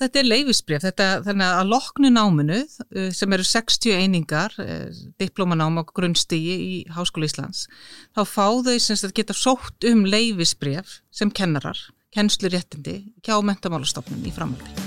þetta er leifisbref, þetta, þannig að loknu náminu uh, sem eru 60 einingar, uh, diplómanám á grunnstígi í Háskóla Íslands, þá fá þau sem geta sótt um leifisbref sem kennarar, kennslu réttindi hjá mentamálastofnun í framhaldi.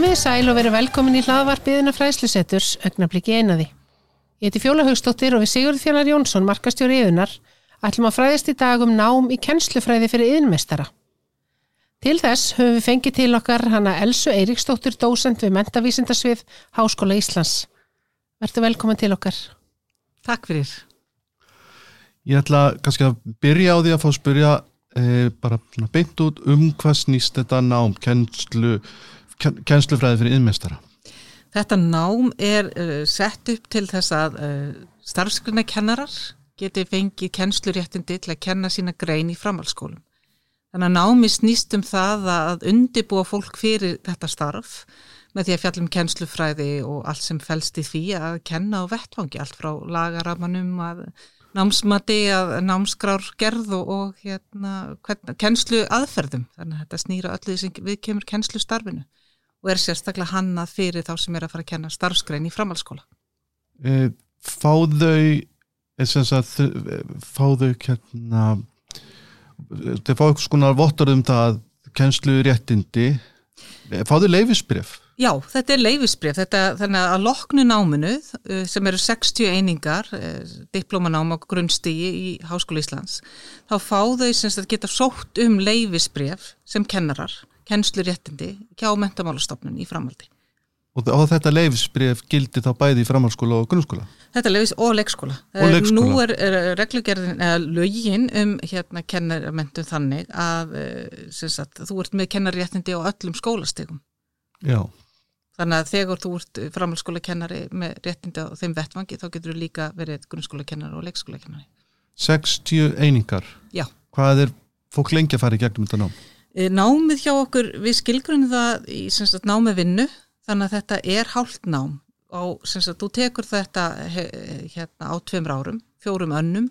Komið í sæl og verið velkomin í hlaðvarpiðina fræslusetturs Ögnablikki einaði. Ég heiti Fjóla Haugstóttir og við Sigurð Fjallar Jónsson, markastjóri yðunar, ætlum að fræðist í dag um nám í kennslufræði fyrir yðnmestara. Til þess höfum við fengið til okkar hana Elsu Eiríksdóttir, dósend við Mentavísindarsvið Háskóla Íslands. Verður velkomin til okkar. Takk fyrir. Ég ætla kannski að byrja á því að fá að spyrja eh, bara beint út um hvað snýst þetta nám, kennslu kennslufræði fyrir yðmestara? Þetta nám er uh, sett upp til þess að uh, starfsgrunna kennarar geti fengið kennsluréttindi til að kenna sína grein í framhalskólum. Þannig að námi snýst um það að undibúa fólk fyrir þetta starf með því að fjallum kennslufræði og allt sem fælst í því að kenna á vettfangi, allt frá lagaramanum að námsmati að námskrár gerð og, og hérna, kennslu aðferðum. Þannig að þetta snýra öllu sem við kemur kennslu starfinu og er sérstaklega hannað fyrir þá sem er að fara að kenna starfskrein í framhalskóla. E, fáðu fáðu hérna þeir fá eitthvað svona vottur um það kennslu réttindi fáðu leifisbref? Já, þetta er leifisbref, þetta þannig að loknu náminu sem eru 60 einingar, diplómanám á grunnstígi í Háskóla Íslands, þá fá þau sem geta sótt um leifisbref sem kennarar kennslu réttindi hjá mentamálastofnun í framhaldi. Og, og þetta leifisbref gildi þá bæði í framhaldsskóla og grunnskóla? Þetta leifis og leikskóla. Og leikskóla. Nú er, er reglugerðin, eða lögin um hérna kennarmentum þannig að eh, sagt, þú ert með kennarréttindi á öllum skólastegum. Já. Þannig að þegar þú ert framhaldsskóla kennari með réttindi á þeim vettvangi þá getur þú líka verið grunnskóla kennari og leikskóla kennari. 60 einingar? Já. Hvað er fólk lengi að fara í gegnum þetta nám? Eh, námið hjá okkur, við skilgrunum það í sagt, námið vinnu, þannig að þetta er hálft nám. Á, sagt, þú tekur þetta hérna, á tveimur árum, fjórum önnum,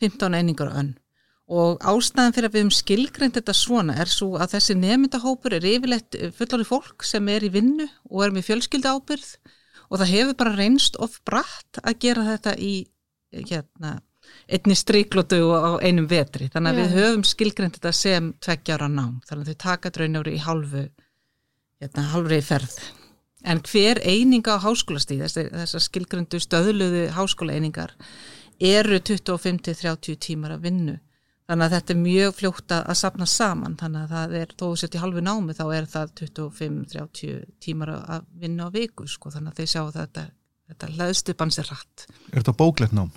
15 einingar önn. Og ástæðan fyrir að við um skilgrund þetta svona er svo að þessi nefndahópur er yfirleitt fullari fólk sem er í vinnu og er með fjölskylda ábyrð og það hefur bara reynst of bratt að gera þetta í hérna einni stríklótu á einum vetri. Þannig að Já. við höfum skilgreynd þetta sem tveggjára nám, þannig að þau taka draunjári í hálfu hérna, hálfri ferð. En hver eininga á háskólastíð, þessar skilgryndu stöðluðu háskóla einingar eru 25-30 tímar að vinnu. Þannig að þetta er mjög fljótt að sapna saman. Þannig að það er, þó að setja hálfu námi þá er það 25-30 tímar að vinna á viku sko, þannig að þeir sjá að þetta, þetta hlæðstu bansir rætt Er þetta bóklegt nám?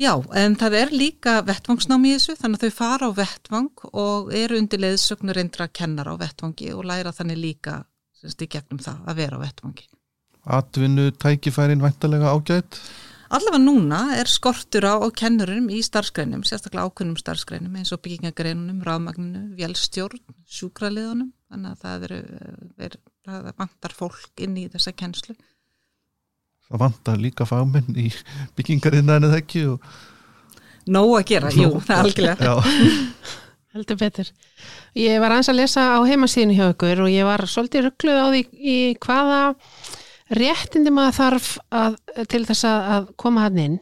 Já, en það er líka vettvangsnám í þessu, þannig að þau fara á vettvang og eru undir leiðsögnur reyndra að kennar á vettvangi og læra þannig líka semst í gegnum það að vera á vettvangi. Atvinnu tækifærin væntalega ágætt? Allavega núna er skortur á, á kennurum í starfsgreinum, sérstaklega ákunnum starfsgreinum eins og byggingagreinunum, ráðmagninu, vélstjórn, sjúkraliðunum, þannig að það, eru, er, það vantar fólk inn í þessa kennslu það vantar líka fagmenn í byggingarinnan eða ekki og... Nó að gera, Nó, jú, það er algjörlega. Heldur betur. Ég var aðeins að lesa á heimasíðinu hjá ykkur og ég var svolítið ruggluð á því í hvaða réttindi maður þarf að, til þess að koma hann inn.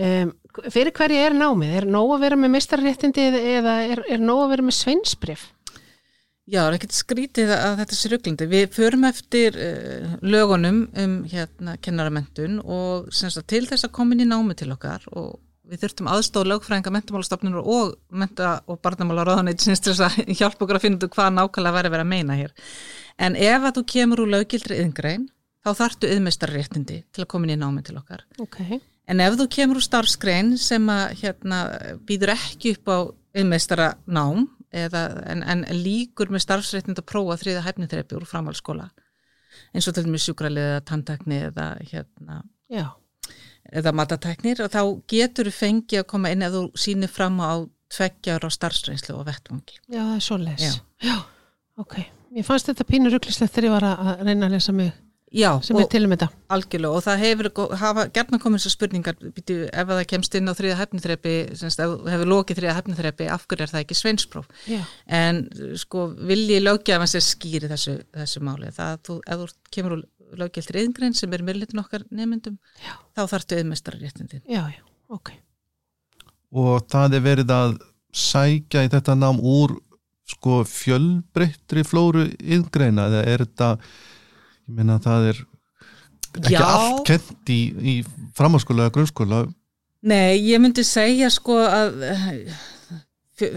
Um, fyrir hverju er námið? Er nóg að vera með mistarréttindi eða er, er nóg að vera með sveinsbrif? Já, það er ekkert skrítið að þetta sé rugglandi. Við förum eftir uh, lögunum um hérna kennaramentun og sagt, til þess að koma inn í námi til okkar og við þurftum aðstóð lögfræðinga mentamálastofnunur og menta- og barnamála ráðanætt sem hjálpa okkur að finna út hvað nákvæmlega að vera að meina hér. En ef að þú kemur úr lögildri yðngrein, þá þartu yðmestarréttindi til að koma inn í námi til okkar. Okay. En ef þú kemur úr starfskrein sem að hérna, býður ekki upp á yðmestara nám eða, en, en líkur með starfsreitnind að prófa þriða hæfniþrepi úr framhalskóla eins og til og með sjúkralið eða tandtekni eða hérna Já. eða matateknir og þá getur þú fengið að koma inn ef þú sýnir fram á tveggjar á starfsreynslu og vettvangi. Já, það er svo les. Já. Já, ok. Mér fannst þetta pínur rugglislega þegar ég var að reyna að lesa mig Já, sem er til um þetta. algjörlega og það hefur hafa gerna komið svo spurningar býtu, ef það kemst inn á þriða þú hefur lokið þriða hefniþrepi af hverju er það ekki sveinspróf Já. en sko vilji lögjafan sér skýri þessu, þessu máli það að þú, ef þú kemur úr löggjaldri yðngrein sem er myrlitin okkar nefndum þá þarftu auðmestara réttindin Já, já, ok. og það er verið að sækja í þetta nám úr sko fjölbreyttri flóru yðgreina eða er þetta ég meina það er ekki Já. allt kent í, í framhalskóla eða grunnskóla Nei, ég myndi segja sko að eh,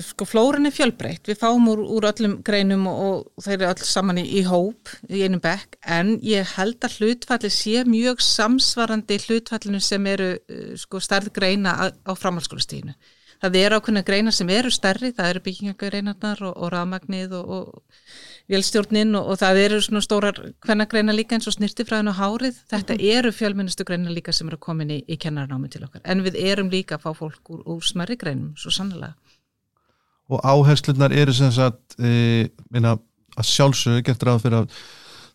sko flóran er fjölbreytt, við fáum úr, úr öllum greinum og, og þeir eru öll saman í, í hóp í einum bekk en ég held að hlutfalli sé mjög samsvarandi hlutfallinu sem eru eh, sko stærð greina á, á framhalskólastíðinu. Það eru ákveðna greina sem eru stærri, það eru byggingagreinarnar og, og rafmagnið og, og vélstjórnin og, og það eru svona stórar hvenna greina líka eins og snirtifræðin og hárið. Þetta eru fjölmennustu greina líka sem eru komin í, í kennarnámi til okkar. En við erum líka að fá fólk úr, úr smerri greinum, svo sannlega. og áherslunar eru sem sagt e, meina, að sjálfsögðu gert ráð fyrir að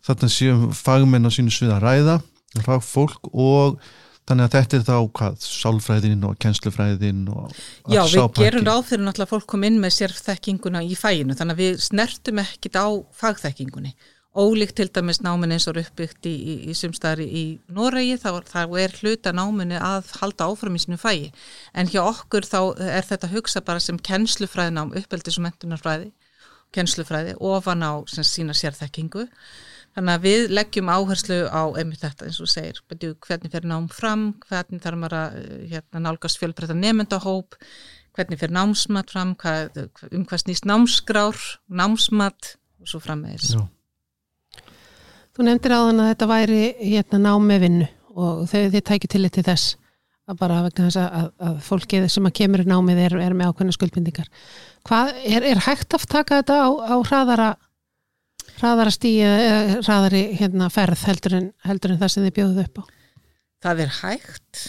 þarna séum fagmenn á sínu svið að ræða fagfólk og þannig að þetta er þá hvað, sálfræðin og kennslufræðin og Já, við sá pakki. gerum ráð fyrir náttúrulega fólk kom inn með sérþekkinguna í fæinu, þannig að við snertum ekkit á fagþekkingunni. Ólíkt til dæmis náminn eins og uppbyggt í, í, í sumstæðari í Noregi, þá, þá er hluta náminni að halda áfram í sinu fæi. En hjá okkur þá er þetta hugsa bara sem kennslufræðinám, uppeldis og mentunarfræði, kennslufræði, ofan á sem sína sérþekkingu. Þannig að við leggjum áherslu á einmitt þetta eins og segir, betur, hvernig fer nám fram, hvernig þarf maður að eh, hérna, nálgast fjölbreytta nefndahóp, hvernig fer námsmat fram, hvað, um hvað snýst námskrár, námsmat og svo framvegis. Já. Þú nefndir áðan að þetta væri hérna nám með vinnu og þau þið tækju til til þess að bara vegna þess að, að fólkið sem að kemur í námið er, er með ákveðna skuldbindingar. Hvað, er, er hægt að taka þetta á, á hraðara hraðara stíi eða hraðari hérna, ferð heldur en, heldur en það sem þið bjóðuð upp á? Það er hægt,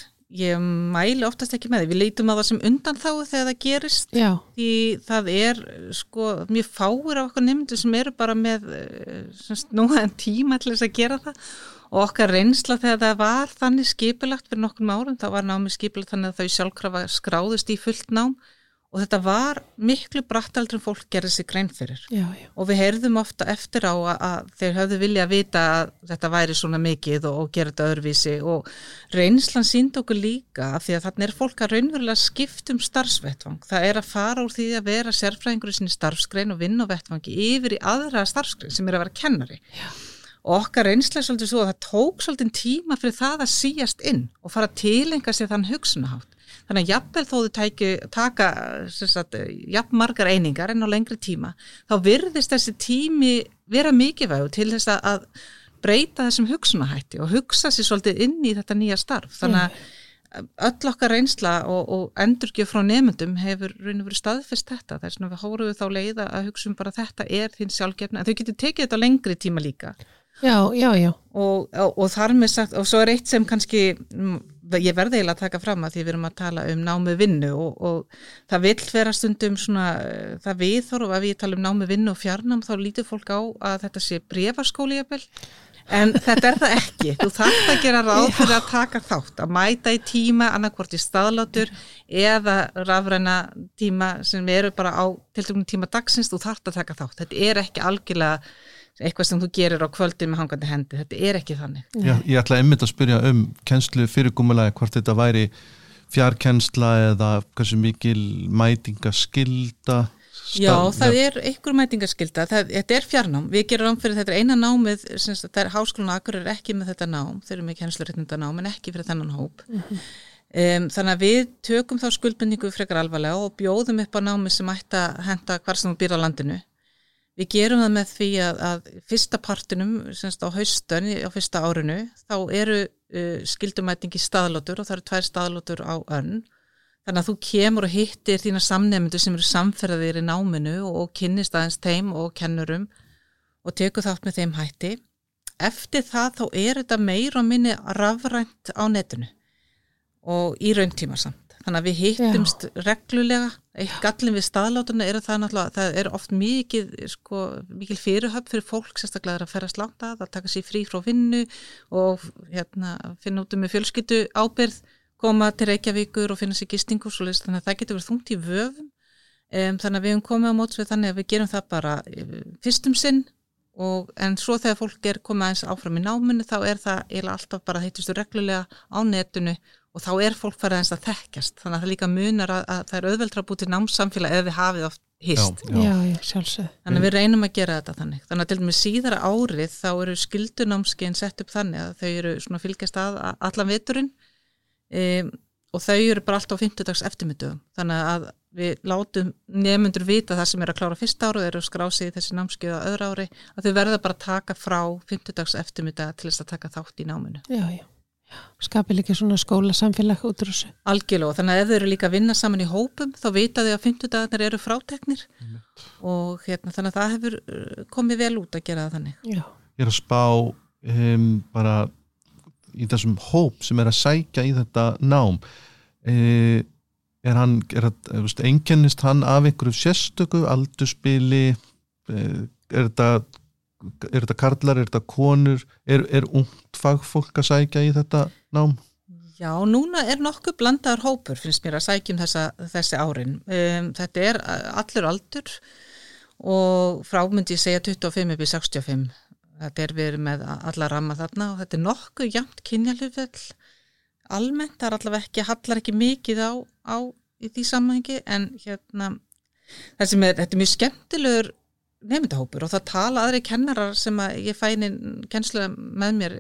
ég mæli oftast ekki með því, við leitum að það sem undan þá þegar það gerist. Já, því það er sko mjög fáir af okkur nefndu sem eru bara með eh, semst, núaðan tíma til þess að gera það. Og okkar reynsla þegar það var þannig skipulagt fyrir nokkur árum, það var námi skipulagt þannig að þau sjálfkrafa skráðust í fullt nám og þetta var miklu brattaldur en fólk gerði sig grein fyrir já, já. og við heyrðum ofta eftir á að, að þeir höfðu vilja að vita að þetta væri svona mikið og, og gera þetta öðruvísi og reynslan sínd okkur líka því að þarna er fólk að raunverulega skipt um starfsvettvang. Það er að fara úr því að vera sérfræðingur í sinni starfsgrein og vinna á vettvangi yfir í aðra starfsgrein sem er að vera kennari. Já. Og okkar reynsla er svolítið svo að það tók svolítið tíma fyrir það að síjast inn og fara að tilenga sér þann hugsunahátt. Þannig að jafnvel þó þau tæki, taka sagt, jafn margar einingar en á lengri tíma, þá virðist þessi tími vera mikilvægu til þess að breyta þessum hugsunahætti og hugsa sér svolítið inn í þetta nýja starf. Þannig að öll okkar reynsla og, og endurgjöf frá nefndum hefur raun og verið staðfest þetta. Það er svona við hóruðu þá leiða að hugsa um bara þetta er þín sjálfgefna, en þau getur tekið þetta á lengri tíma líka. Já, já, já. Og, og, og þar með sagt, og svo er eitt sem kannski, ég verði eiginlega að taka fram að því við erum að tala um námi vinnu og, og það vill vera stundum svona, eh, það viðþór og ef ég tala um námi vinnu og fjarnám þá lítur fólk á að þetta sé brefarskóli jafnvel, en þetta er það ekki. Þú þarft að gera ráð fyrir að taka þátt, að mæta í tíma annarkvort í staðlátur eða rafræna tíma sem eru bara á tiltökum tíma dagsins, þú þarft að taka þátt. Þetta er ekki algjörlega eitthvað sem þú gerir á kvöldin með hangandi hendi, þetta er ekki þannig. Já, ég ætla einmitt að spyrja um kennslu fyrirgúmulega hvort þetta væri fjarkennsla eða hversu mikil mætingaskilda Já, það er einhver mætingaskilda, það, þetta er fjarnám, við gerum rám fyrir þetta er eina námið, það er háskólan akkur er ekki með þetta nám, þeir eru með kennsluréttinda nám en ekki fyrir þennan hóp. Mm -hmm. um, þannig að við tökum þá skuldbendingu frekar alvarlega og bjóðum upp á námi sem ætti að henda hvar sem þú býr á landinu. Við gerum það með því að, að fyrsta partinum, semst á haustan, á fyrsta árinu, þá eru uh, skildumætingi staðlótur og það eru tvær staðlótur á önn Þannig að þú kemur og hittir þína samnefndu sem eru samferðir í náminu og, kynnist aðeins þeim og kennurum og tekur þátt með þeim hætti. Eftir það þá er þetta meir og minni rafrænt á netinu og í rauntíma samt. Þannig að við hittumst reglulega. Eitt gallin við staðlátuna er að það náttúrulega, það er oft mikið sko, mikil fyrirhöfn fyrir fólk sérstaklega að ferra slátt að, að taka sér frí frá vinnu og hérna, finna út um með fjölskyttu ábyrð koma til Reykjavíkur og finna sér gistingu þannig að það getur verið þungt í vöfum. Um, þannig að við höfum komið á mótsvið þannig að við gerum það bara eh, fyrstum sinn og, en svo þegar fólk er komið aðeins áfram í náminu þá er það eiginlega alltaf bara heitustu reglulega á netinu og þá er fólk farið aðeins að þekkjast. Þannig að það líka munar að, að það er auðveldra að búti námsamfélag eða við hafið oft hýst þannig að við reynum að gera þetta þannig. Þannig að til og með síðara árið þá eru skildunámskeiðin sett upp þannig að þau eru svona fylgjast að allan veturinn. Um, og þau eru bara alltaf á 50 dags eftirmyndum þannig að við látum nefnundur vita það sem er að klára fyrsta ára og eru skrásið í þessi námskeiða öðra ári að þau verða bara að taka frá 50 dags eftirmynda til þess að taka þátt í náminu. Já, já, skapir líka svona skóla samfélag út úr þessu. Algjörlega, þannig að ef þau eru líka að vinna saman í hópum þá vita þau að 50 dagarnir eru fráteknir. Mm. og hérna, þannig að það hefur uh, komið vel út að gera það þannig. Já. Ég er að spá um, bara í þessum hóp sem er að sækja í þetta nám. E, er hann er að, einkennist hann af einhverju sérstöku, aldurspili e, er þetta er þetta karlar, er þetta konur er, er ungt fagfólk að sækja í þetta nám? Já, núna er nokkuð blandaður hópur finnst mér að sækjum þessa, þessi árin. Um, þetta er allur aldur og frámyndi ég segja 25 upp í 65 þetta er við með alla ramma þarna og þetta er nokkuð jæmt kynjalufell almennt, það er allavega ekki hallar ekki mikið á, á í því samhengi en hérna er, þetta er mjög skemmtilegur nefndahópur og það tala aðri kennarar sem að ég fæni kennslu með mér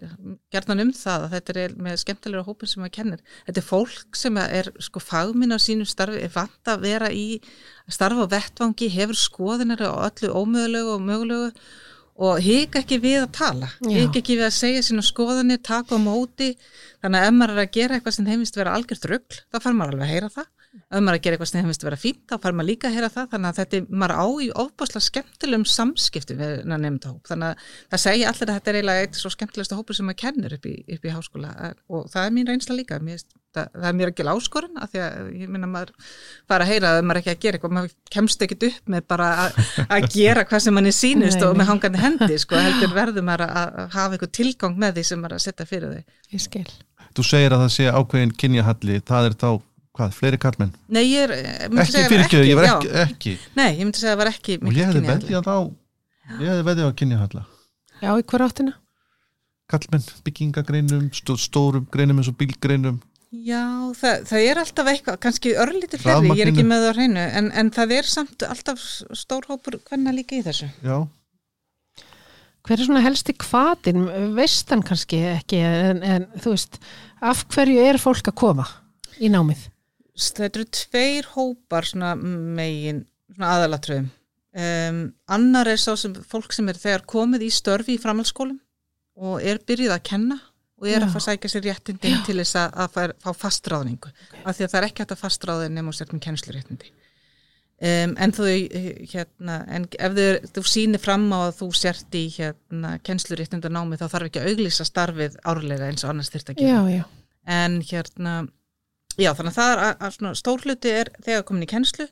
gerðan um það að þetta er með skemmtilegur hópur sem að kennir. Þetta er fólk sem er sko fagminn á sínum starfi, er vant að vera í starfa á vettvangi, hefur skoðinari og öllu ómögulegu og mögulegu og hika ekki við að tala hika ekki við að segja sína skoðanir taka á móti, þannig að ef maður er að gera eitthvað sem heimist vera algjört rugg þá fær maður alveg að heyra það ef maður er að gera eitthvað sem heimist vera fínt þá fær maður líka að heyra það. Þannig að þetta er maður á í ofbáslega skemmtilegum samskipti við nefnda hóp þannig að það segja allir að þetta er eiginlega eitt svo skemmtilegsta hópur sem maður kennur upp í, upp í háskóla. Og það er mín reynsla líka. Mér það, það er mér ekki áskorun af því að ég minna maður fara að heyra að maður ekki að gera eitthvað, maður kemst ekkit upp með bara að gera hvað sem mann er sínist og með hangandi hendi sko, heldur verður maður að hafa eitthvað tilgang með því sem maður að setja fyrir þau. Þú segir að það sé ákveðin kynjahalli, það er þá hvað, fleiri kallmenn? Nei, ég er ekki fyrirkjöðu, ég var ekki, ekki Nei, ég myndi segja að það var ekki og ég hefði veðið á ég hefði veðið á kynjahalla Já, í hver áttina? Kallmenn, byggingagreinum, stó, stórum greinum eins og bílgreinum Já, það, það er alltaf eitthvað, kannski örlítur fleiri, ég er ekki með það á hreinu, en, en það er samt alltaf stórhópur hvenna líka í þessu. Já. Hver er svona helsti kvatin, veistan kannski ekki, en, en þú veist, af hverju er fólk að koma í námið? Þetta eru tveir hópar svona megin, svona aðalatröðum. Um, annar er sá sem fólk sem er þegar komið í störfi í framhaldsskólum og er byrjuð að kenna og er að fara að sækja sér réttindi til þess að, að fara, fá fastráðningu okay. af því að það er ekki hægt að fastráða nefnum sérnum kennsluréttindi um, en þú hérna, en ef þau, þú sýnir fram á að þú sért í hérna, kennsluréttinda námi þá þarf ekki að auglýsa starfið árlega eins og annars þurft að gera já, já. en hérna já þannig að það er að, að stórluti er þegar komin í kennslu.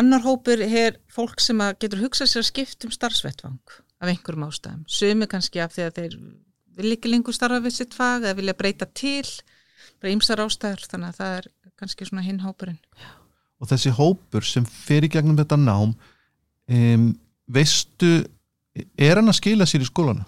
Annar hópur er fólk sem getur hugsað sér að skiptum starfsvettvang af einhverjum ástæðum, sumi kannski af því að þeir vil ekki lengur starfa við sitt fag eða vilja breyta til bara ymsar ástæður þannig að það er kannski svona hinn hópurinn. Og þessi hópur sem fer í gegnum þetta nám um, veistu er hann að skila sér í skólana?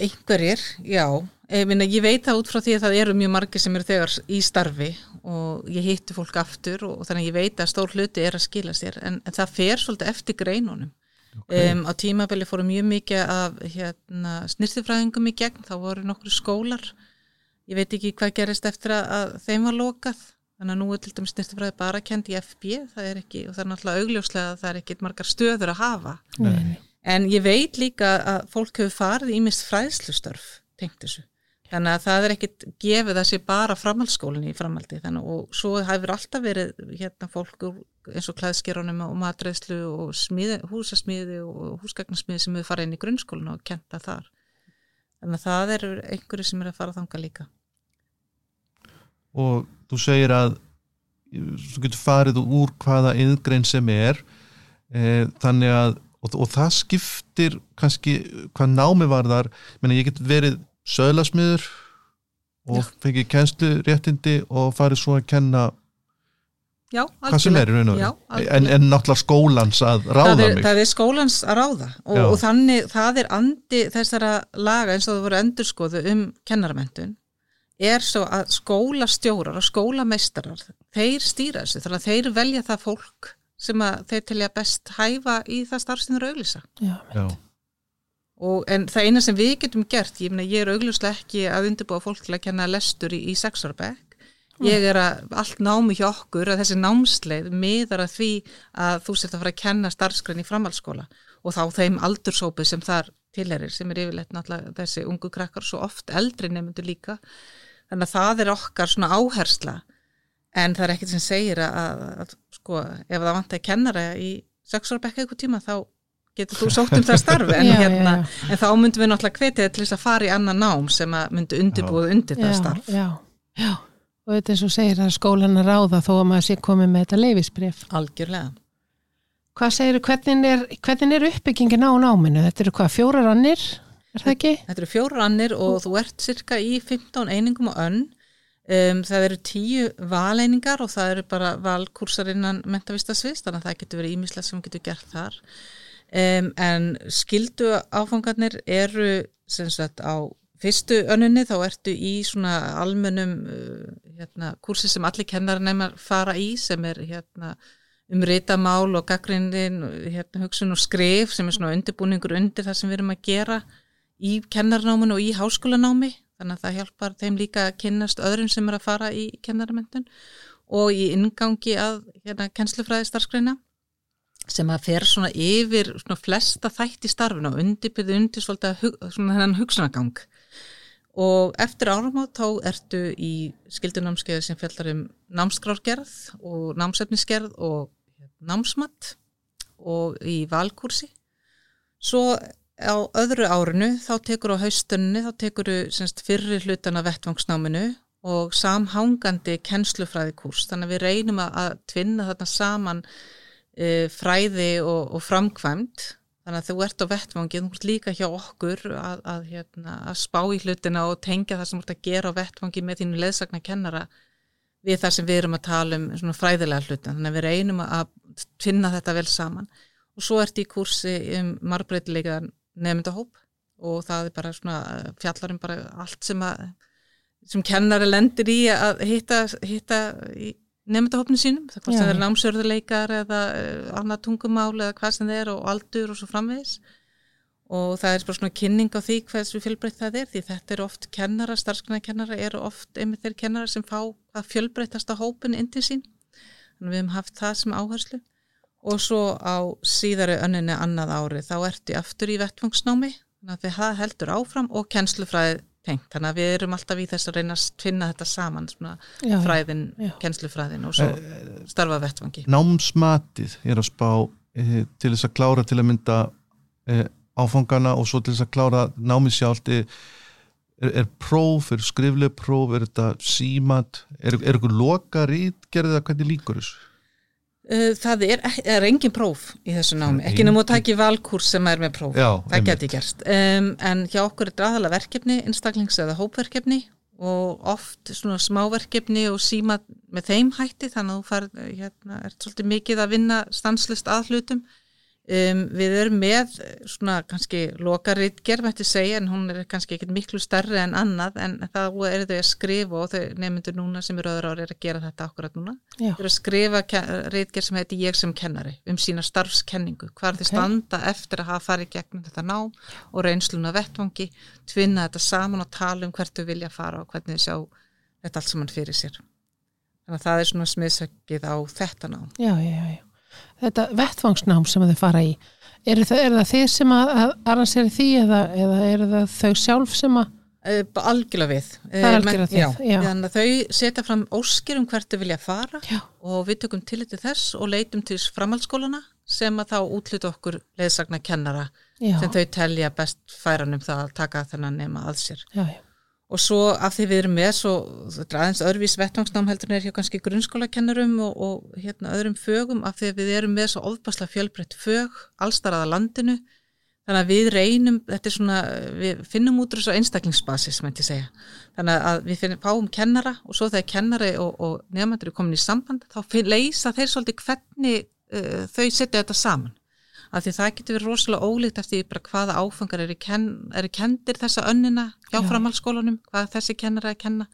Einhverjir, já ég, veit það út frá því að það eru mjög margir sem eru þegar í starfi og ég hittu fólk aftur og þannig ég veit að stór hluti er að skila sér en, en það fer svolítið eftir greinunum Okay. Um, á tímabili fóru mjög mikið af hérna, snirtifræðingum í gegn, þá voru nokkru skólar ég veit ekki hvað gerist eftir að, að þeim var lokað þannig að nú er til dæmis snirtifræði bara kent í FB það ekki, og það er náttúrulega augljóslega að það er ekki margar stöður að hafa Nei. en ég veit líka að fólk hefur farið í mist fræðslustörf tengt þessu Þannig að það er ekkit gefið að sé bara framhaldsskólinni í framhaldi þannig og svo hefur alltaf verið hérna fólk eins og klæðskerunum og matreðslu og smíði, húsasmíði og húsgagnarsmíði sem hefur farið inn í grunnskólinu og kenta þar. Þannig að það eru einhverju sem er að fara þanga líka. og þú segir að þú getur farið úr hvaða yðgrein sem er e, þannig að og, og það skiptir kannski hvað námi var þar Meni, ég get verið söðlasmiður og Já. fengið kennslu réttindi og farið svo að kenna Já, hvað sem er í raun og en, en náttúrulega skólans að ráða það er, mig. það er skólans að ráða. Og, og þannig það er andi þessara laga eins og það voru endurskoðu um kennaramentun er svo að skólastjórar og skólameistarar þeir stýra þessu þannig að þeir velja það fólk sem að þeir telja best hæfa í það starfstinur auglýsa. Já, Já, og en það eina sem við getum gert ég, meina, ég er auglýslega ekki að undirbúa fólk til að kenna lestur í, í sexarbekk ég er að allt námi hjá okkur að þessi námsleið miðar að því að þú sért að fara að kenna starfskræn í framhaldsskóla. Og þá þeim aldursópu sem þar tilherir sem er yfirleitt náttúrulega þessi ungu krakkar svo oft eldri nefndu líka. Þannig að það er okkar svona áhersla. En það er ekkert sem segir að, að, að sko, ef það vantar kennara í sexarbekka eitthvað tíma þá getur þú sótt um það starfi en, Já, já, hérna, já. en þá myndum við náttúrulega hvetja til þess að fara í annan nám sem að myndi undirbúið undir það já, starf já, já. Og þetta er svo segir að skólan að ráða þó að maður sé komið með þetta leifisbrif. algjörlega Hvað segir, hvernig er, hvernig er uppbyggingin á náminu? Þetta eru hvað, fjórar annir? Er það ekki? Þetta eru fjórar annir og þú ert cirka í 15 einingum og önn. Um, það eru tíu valeiningar og það eru bara valkursar innan mentavistasvist, þannig að það getur verið ímislega sem getur gert þar. Um, en skildu áfangarnir eru sem sagt á fyrstu önnunni þá ertu í svona almennum uh, hérna, kursi sem allir kennarnæmar fara í sem er hérna um ritamál og gaggrindin, hérna, hugsun og skrif sem er svona undirbúningur undir það sem við erum að gera í kennarnáminu og í háskólanámi. Þannig að það hjálpar þeim líka að kynnast öðrum sem er að fara í kennarmentun og í ingangi að hérna, kennslufræði starfskreina sem að fer svona yfir svona flesta þætt í starfinu og undirbyrði undir svona þennan hugsunagang og eftir áramót þá ertu í skildunámskeiðu sem fjallar um námskrárgerð og námsefnisgerð og námsmatt og í valkursi svo á öðru árinu þá tekur á haustunni þá tekur semst fyrri hlutan af vettvangsnáminu og samhangandi kennslufræðikurs þannig að við reynum að, tvinna þarna saman fræði og, og framkvæmt þannig að þú ert á vettvangi, þú ert líka hjá okkur að, að, hérna, að spá í hlutina og tengja það sem þú ert að gera á vettvangi með þínu leðsagna kennara við það sem við erum að tala um fræðilega hlutin, þannig að við reynum að finna þetta vel saman. Og svo ert í kursi um marbreytilega nefndahóp og það er bara svona fjallarum bara allt sem að sem kennari lendir í að hitta, hitta í nefndahópnu sínum, það hvort Já. það er námsörðuleikar eða uh, annað tungumál eða hvað sem það er og aldur og svo framvegis. Og það er bara svona kynning á því hversu fjölbreytt það er því þetta er oft kennara, starfsgrunarkennara eru oft einmitt þeir kennara sem fá að fjölbreytasta hópin inn til sín. Þannig við hefum haft það sem áherslu. Og svo á síðari önninni annað ári þá ertu aftur í vettvangsnámi. Þannig að við það heldur áfram og kennslufræði tengt, þannig að við erum alltaf í þess að reyna að finna þetta saman svona Já, fræðin, já. kennslufræðin og svo starfa vettvangi námsmatið er að spá e, til þess að klára til að mynda e, áfangana og svo til þess að klára námið sjálft er, er próf, er skrifleg próf er þetta símat er, er ykkur loka rítgerðið að hvernig líkur þessu? Uh, Það er, er engin próf í þessu námi, ekki nema að taki valkurs sem er með próf, Já, það geti gerst. Um, en hjá okkur er draðalega verkefni einstaklings eða hópverkefni og oft svona smáverkefni og síma með þeim hætti þannig að þú fær, hérna, er svolítið mikið að vinna stanslist að hlutum um, við erum með svona kannski lokaritgerð mætti segja en hún er kannski ekkit miklu stærri en annað en þá eru þau að skrifa og þau nefndur núna sem eru öðru ári er að gera þetta akkurat núna. Þau eru að skrifa reitgerð sem heiti ég sem kennari um sína starfskenningu, hvað er þau standa eftir að hafa farið gegnum þetta nám og reynsluna vettvangi, tvinna þetta saman og tala um hvert þau vilja fara og hvernig þau sjá þetta allt saman fyrir sér. Þannig að það er svona smiðsökið á þetta. Já, já, já, já. Þetta vettvangsnám sem þið fara í, er það, er það þið sem að, að arranseri því eða, eða er það þau sjálf sem að, Uh, algjörlega við. Eh, já, þið, já. Þannig að þau setja fram óskir um hvert þau vilja fara já, og við tökum til til þess og leitum til framhaldsskólana sem að þá útluta okkur leðsagna kennara já, sem þau telja best færan um það að taka þennan nema að sér. já, já, og svo af því við erum með svo, þetta er aðeins öðruvís vettvangsnám heldur en er hjá kannski grunnskólakennurum og, og hérna öðrum fögum af því við erum með svo ofbáslega fjölbreytt fög allstarraða landinu. Þannig að við reynum, þetta er svona við finnum út úr þessu einstaklingsbasis þannig að við finnum, fáum kennara og svo þegar kennari og, og nefnandur er komin í samband, þá finn, leysa þeir svolítið hvernig uh, þau setja þetta saman af því það getur verið rosalega ólíkt eftir bara hvaða áfangar eru, ken, eru kendir þessa önnina hjá framhaldsskólanum hvað þessi kennara er að kenna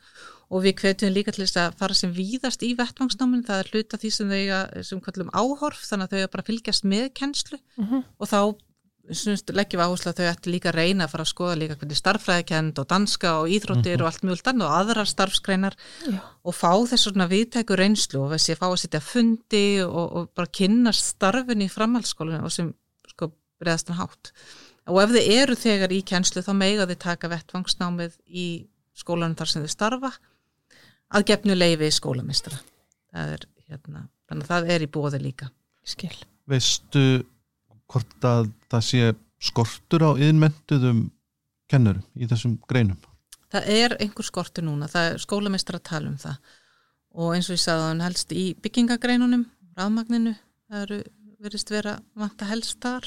og við hvetjum líka til þess að fara sem víðast í vettvangsnáminn, það er hluta því sem þau sem kallum áhorf, þannig að þau bara fylgjast með kennslu uh Mhm. -huh. og þá leggjum við áherslu að þau ætti líka að reyna að fara að skoða líka hvernig starffræðikend og danska og íþróttir og allt mjög og aðrar starfskreinar Já. og fá þess svona viðtæku reynslu og þessi að fá að sitja fundi og, og bara kynnast starfin í framhaldsskólinu og sem sko breyðast hann hátt og ef þið eru þegar í kennslu þá meiga þið taka vettvangsnámið í skólanum þar sem þið starfa að gefnu leifi skólamistra það er hérna, þannig að það er í bóði líka Skil. veistu hvort að það sé skortur á yðnmentuðum kennurum í þessum greinum Það er einhver skortur núna, það er skólamistra að tala um það og eins og ég sagði hann helst í byggingagreinunum, rafmagninu, það eru verist vera vanta helst þar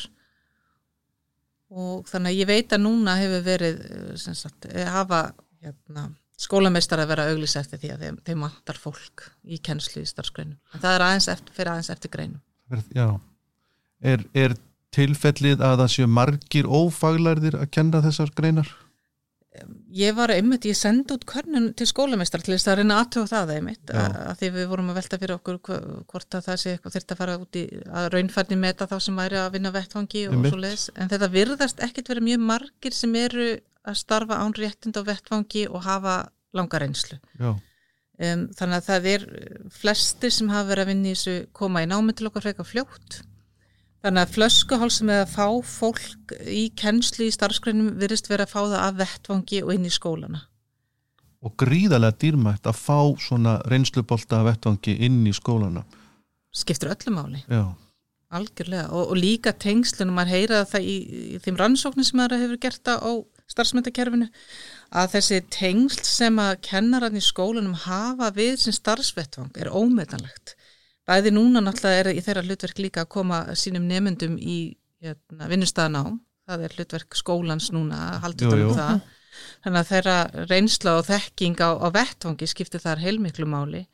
og þannig að ég veit að núna hefur verið eh, sem sagt, eh, hafa hérna, skólameistar að vera auglýs eftir því að þeim, þeim vantar fólk í kennslu í starfsgreinum. En það er aðeins eftir, fyrir aðeins eftir greinum. Já, er, er tilfellið að það séu margir ófaglærðir að kenna þessar greinar? Ég var einmitt, ég sendi út körnun til skólameistar til þess að reyna aðtöfa það einmitt, að, að því við vorum að velta fyrir okkur hvort að það sé eitthvað þurft að fara út í að raunfærni meta þá sem væri að vinna vettvangi og svo leiðis, en þetta virðast ekkit verið mjög margir sem eru að starfa án réttind á vettvangi og hafa langa reynslu. Já, Um, þannig að það er flestir sem hafa verið að vinna í þessu koma í námi til okkar frekar fljótt. Þannig að flöskuhálsum með að fá fólk í kennslu í starfsgreinum virðist vera að fá það af vettvangi og inn í skólana. og gríðarlega dýrmætt að fá svona reynslubolta vettvangi inn í skólana. Skiptir öllu máli, Já, algjörlega. Og, og líka tengslunum, maður heyra það í, í þeim rannsóknum sem maður hefur gert á á starfsmyndakerfinu, að þessi tengsl sem að kennarann í skólanum hafa við sem starfsvettvang er ómetanlegt. Bæði núna náttúrulega er í þeirra hlutverk líka að koma sínum nemyndum í hérna, vinnustæðanám, það er hlutverk skólans núna að halda um það. Þannig að þeirra reynsla og þekking á, á vettvangi skiptir þar heilmiklu máli.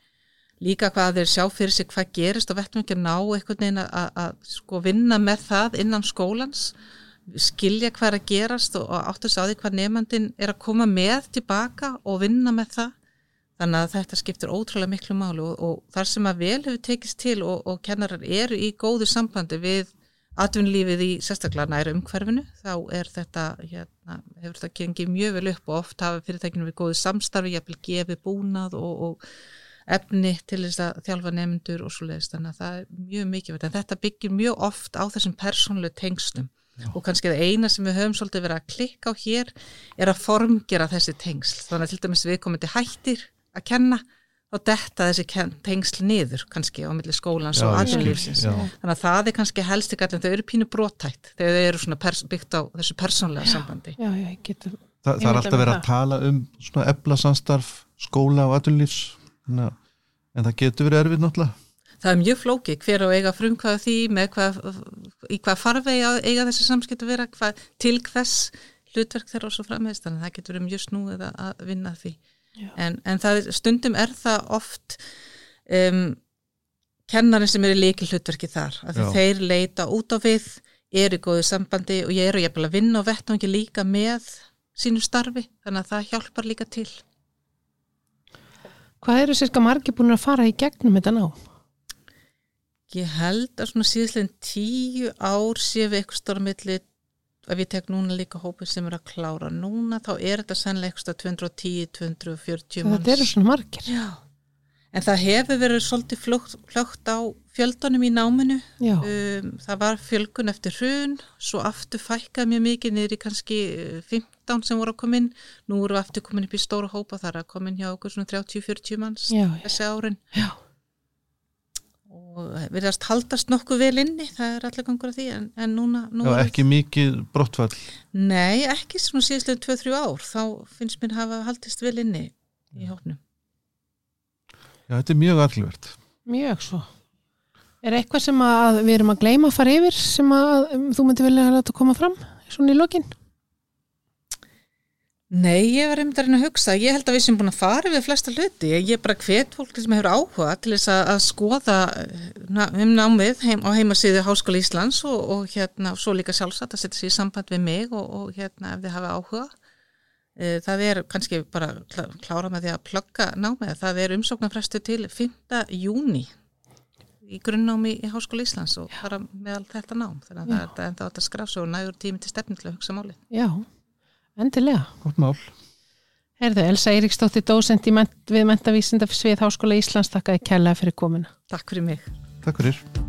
Líka hvað þeir sjá fyrir sig hvað gerist á vettvangi að ná einhvern veginn að, sko vinna með það innan skólans, skilja hvað er að gerast og, og áttu að því hvað nefnandin er að koma með tilbaka og vinna með það. Þannig að þetta skiptir ótrúlega miklu máli og, og þar sem að vel hefur tekist til og, og kennarar eru í góðu sambandi við atvinnlífið í sérstaklega næra umhverfinu, þá er þetta, hérna, hefur þetta gengið mjög vel upp og oft hafa fyrirtækinu við góðu samstarfi, jafnvel gefið búnað og, og efni til þess að þjálfa nefndur og svo leiðist, þannig að það er mjög mikið, en þetta byggir mjög oft á þessum persónulegu tengslum og kannski það eina sem við höfum svolítið verið að klikka á hér er að formgera þessi tengsl, þannig að til dæmis við komum til hættir að kenna þá detta þessi tengsl niður kannski á milli skólans Já, og já. þannig að það er kannski helst ekki allir þau eru pínu brotætt þegar þau eru byggt á þessu persónlega sambandi Já, já. Þa, það er alltaf verið að tala um svona ebla samstarf, skóla og atvinnlífs, Þannig að- en það getur verið erfið náttúrulega. það er mjög flókið hver á eiga frumkvæða því með hvað, í hvað farvegi á eiga þessi samskipt að vera hvað, til hvers hlutverk þeirra og svo framvegist þannig að það getur verið mjög snúið að, að vinna að því. En, en það, er- stundum er það oft um, kennarinn sem er í leikil hlutverki þar að Já. þeir leita út á við eru í góðu sambandi og ég eru jafnvel að vinna og vettvangi líka með sínu starfi þannig að það hjálpar líka til Hvað eru sérska margir búin að fara í gegnum þetta ná? Ég held að svona síðastlegin tíu ár sé við eitthvað stóra milli ef ég tek núna líka hópið sem er að klára núna þá er þetta sannlega eitthvað 210-240 manns. Þetta eru svona margir. Já. En það hefur verið svolítið flögt, flögt á fjöldunum í náminu. Já, Um, það var fjölgun eftir hrun, svo aftur fækkaði mjög mikið niður í kannski eh, 15 sem voru að koma inn. Nú voru aftur komin upp í stóra hópa þar að koma inn hjá okkur svona 30-40 manns já, já. þessi árin. Já. Og og virðast haldast nokkuð vel inni, það er allir gangur af því en, en núna, Já, núna ekki mikið brottfall Nei, ekki svona síðastlega 2-3 ár þá finnst mér hafa haldist vel inni í hóknum. Já, þetta er mjög aðluvert Mjög svo. Er eitthvað sem að við erum að gleyma að fara yfir sem að um, þú myndi vilja að láta koma fram svona í lokin? Nei, ég var einmitt að reyna að hugsa, ég held að við sem búin að fara við flesta hluti, ég er bara hvet fólk sem hefur áhuga til þess að, að skoða eh, um námið heim, á heimasíðu Háskóla Íslands og, og hérna svo líka sjálfsagt að setja sér í samband við mig og, og hérna ef þið hafa áhuga. Eh, Það er kannski bara klá- klára með því að plugga námið, það er umsóknarfrestu til 5. júni í grunnnámi í Háskóla Íslands og bara meðal þetta nám, þannig að það er enda átt að skrá svo og nægur tími til stefni til að hugsa málið. Já, endilega. Gott mál Herðu, Elsa Eiríksdóttir dósent í ment, við mentavísinda svið Háskóla Íslands þakkaði kærlega fyrir komuna. Takk fyrir mig. Takk fyrir